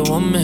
Wonder Woman.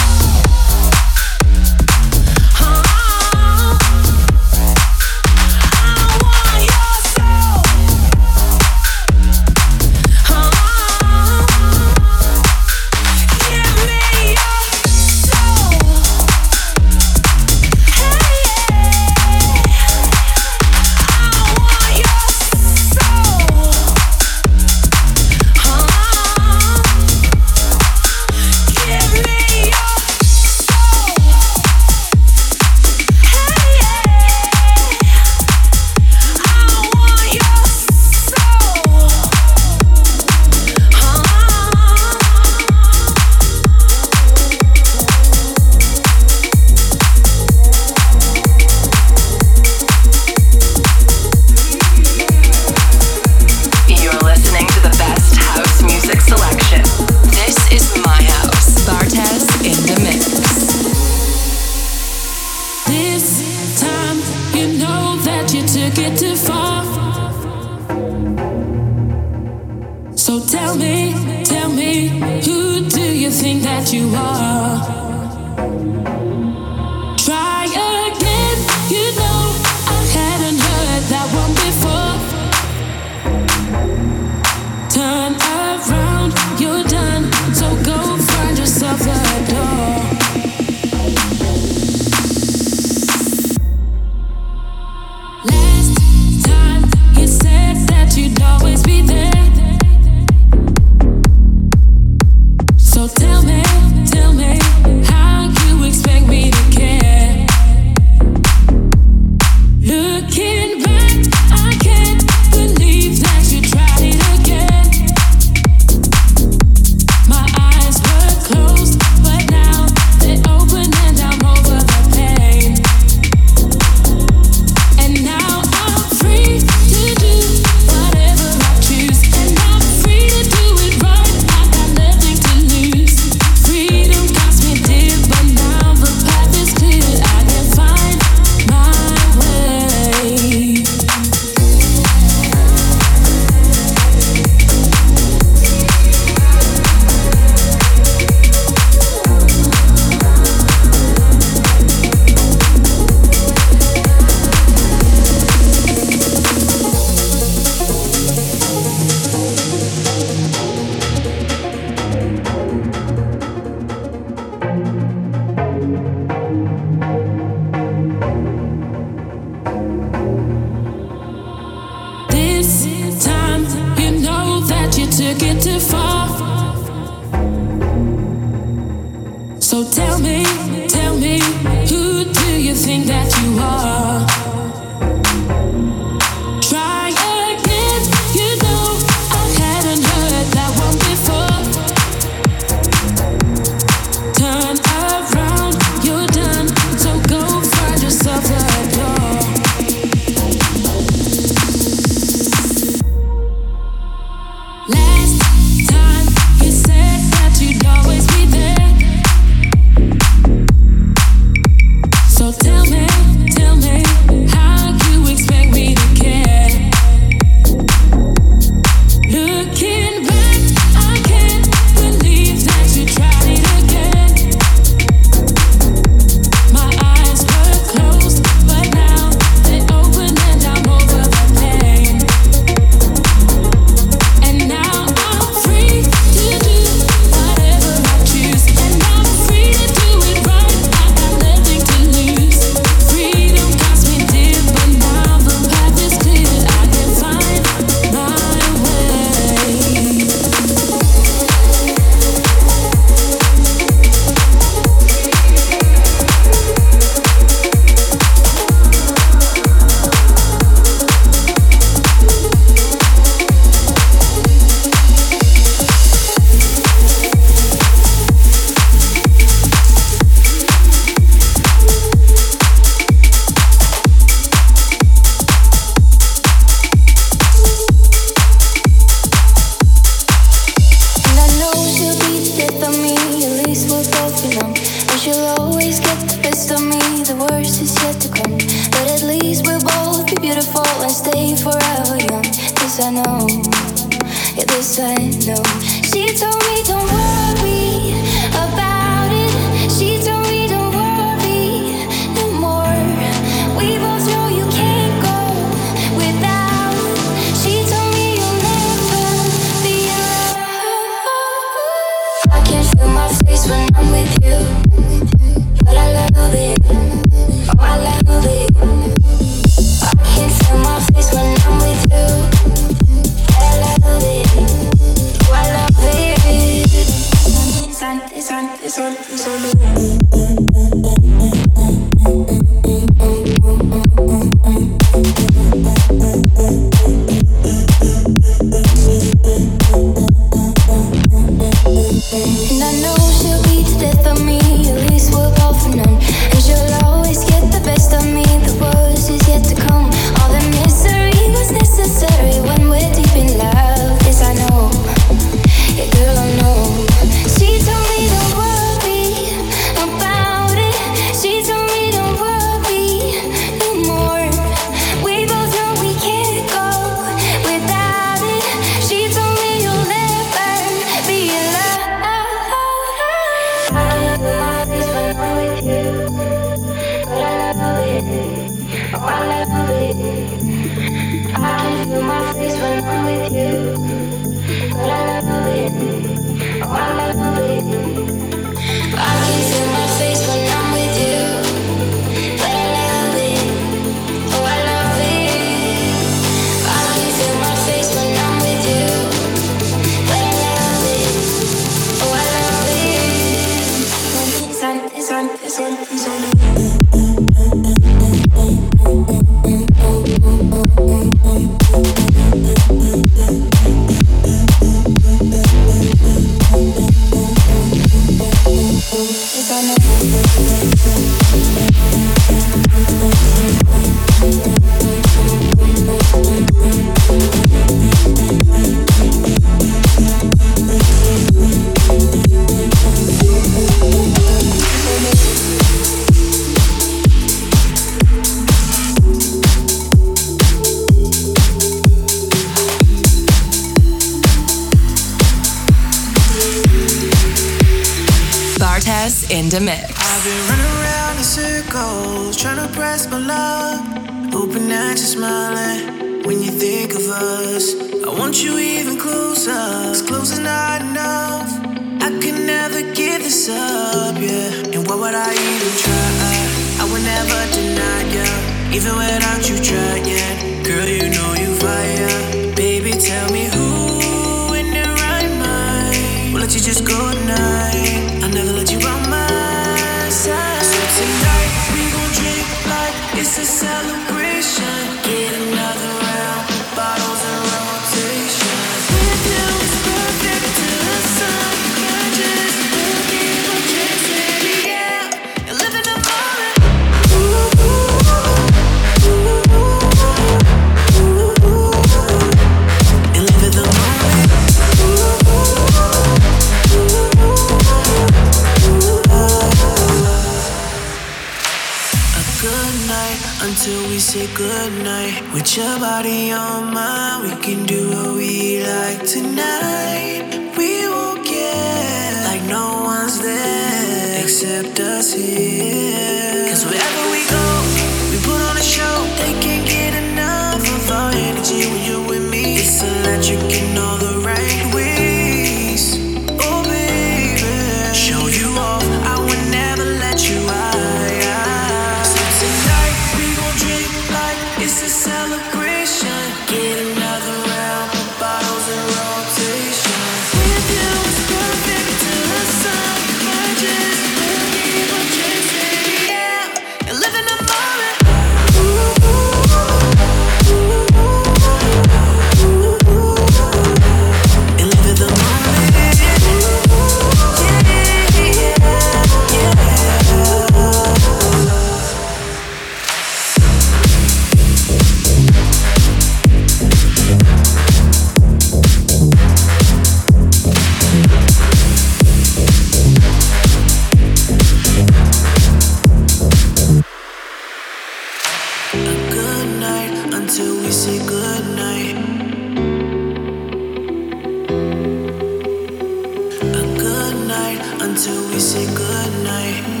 until we say goodnight.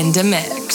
In the mix.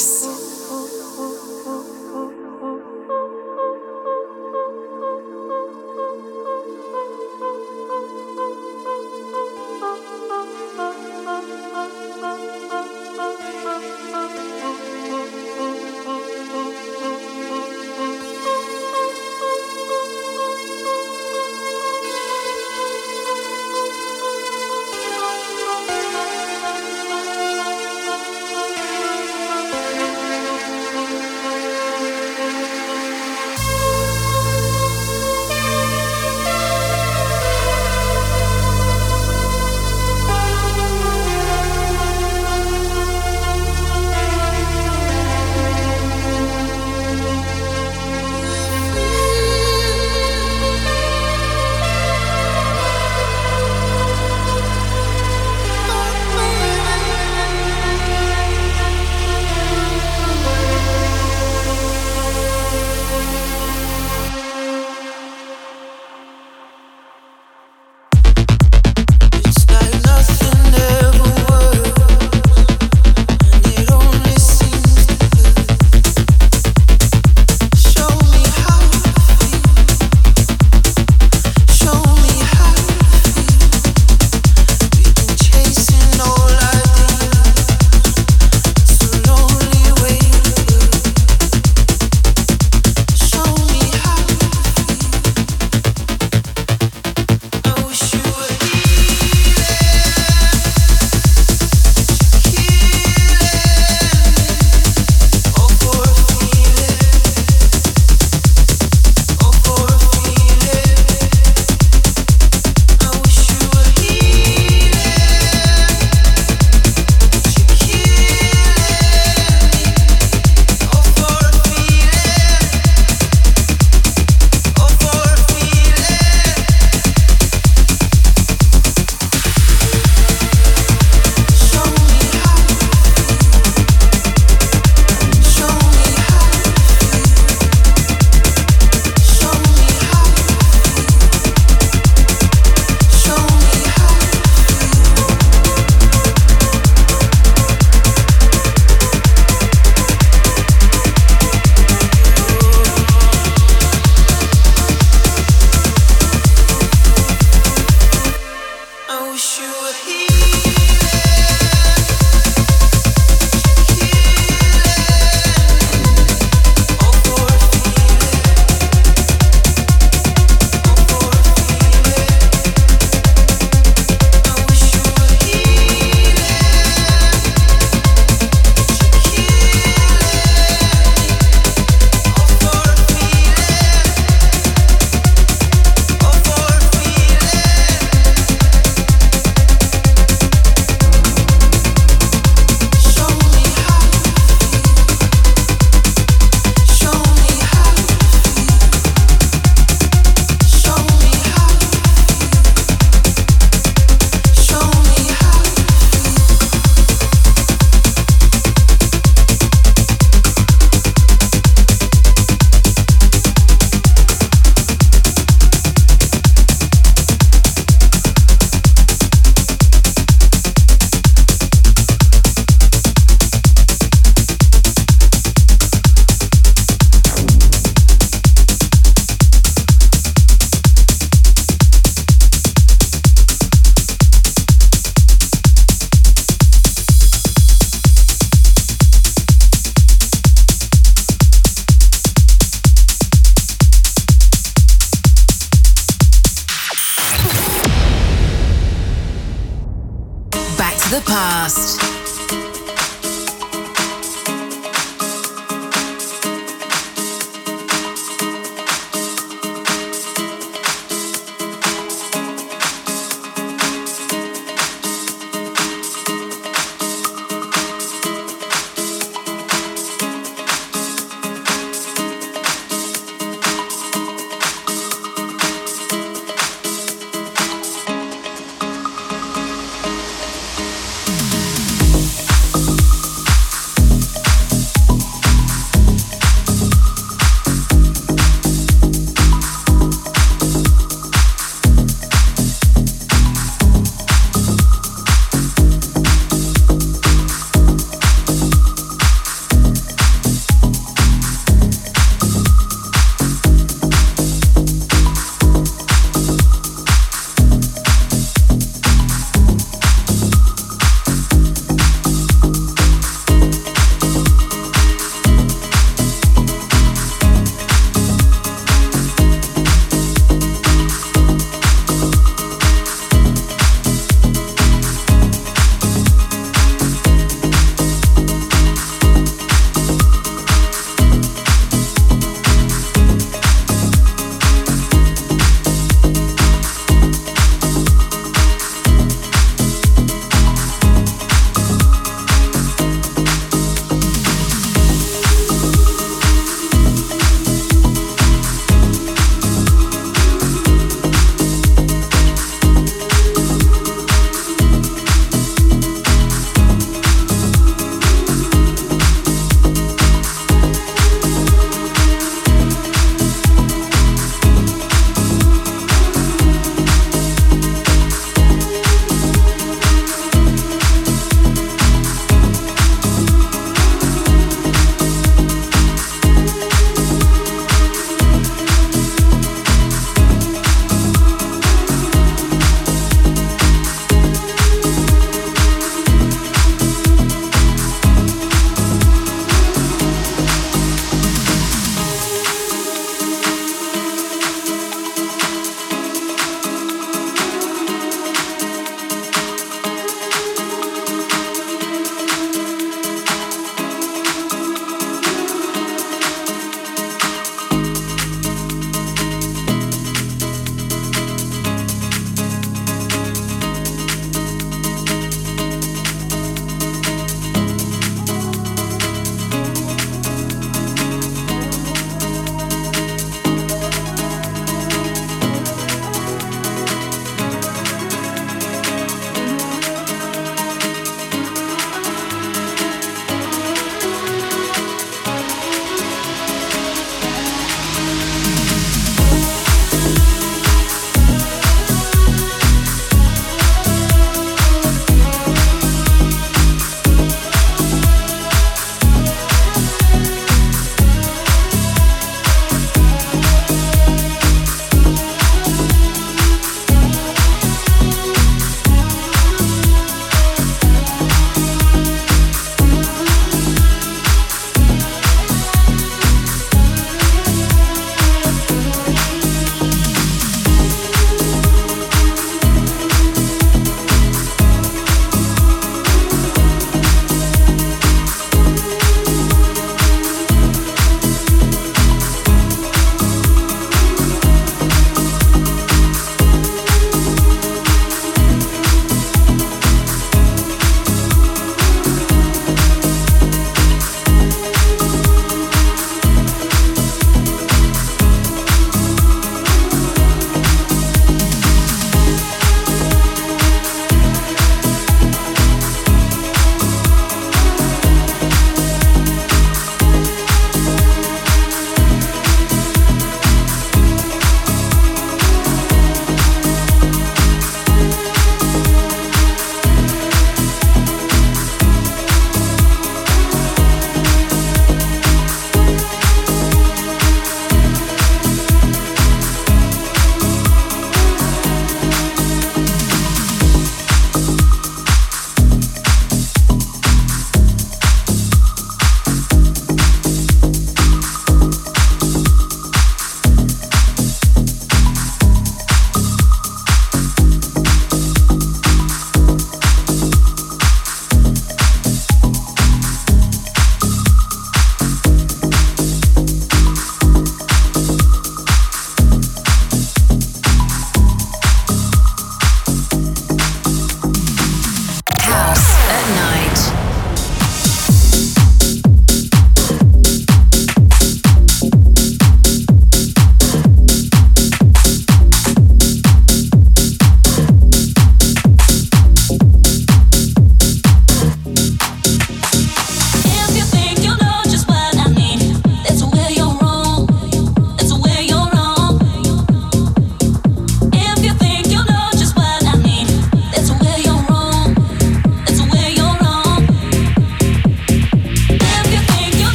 Past.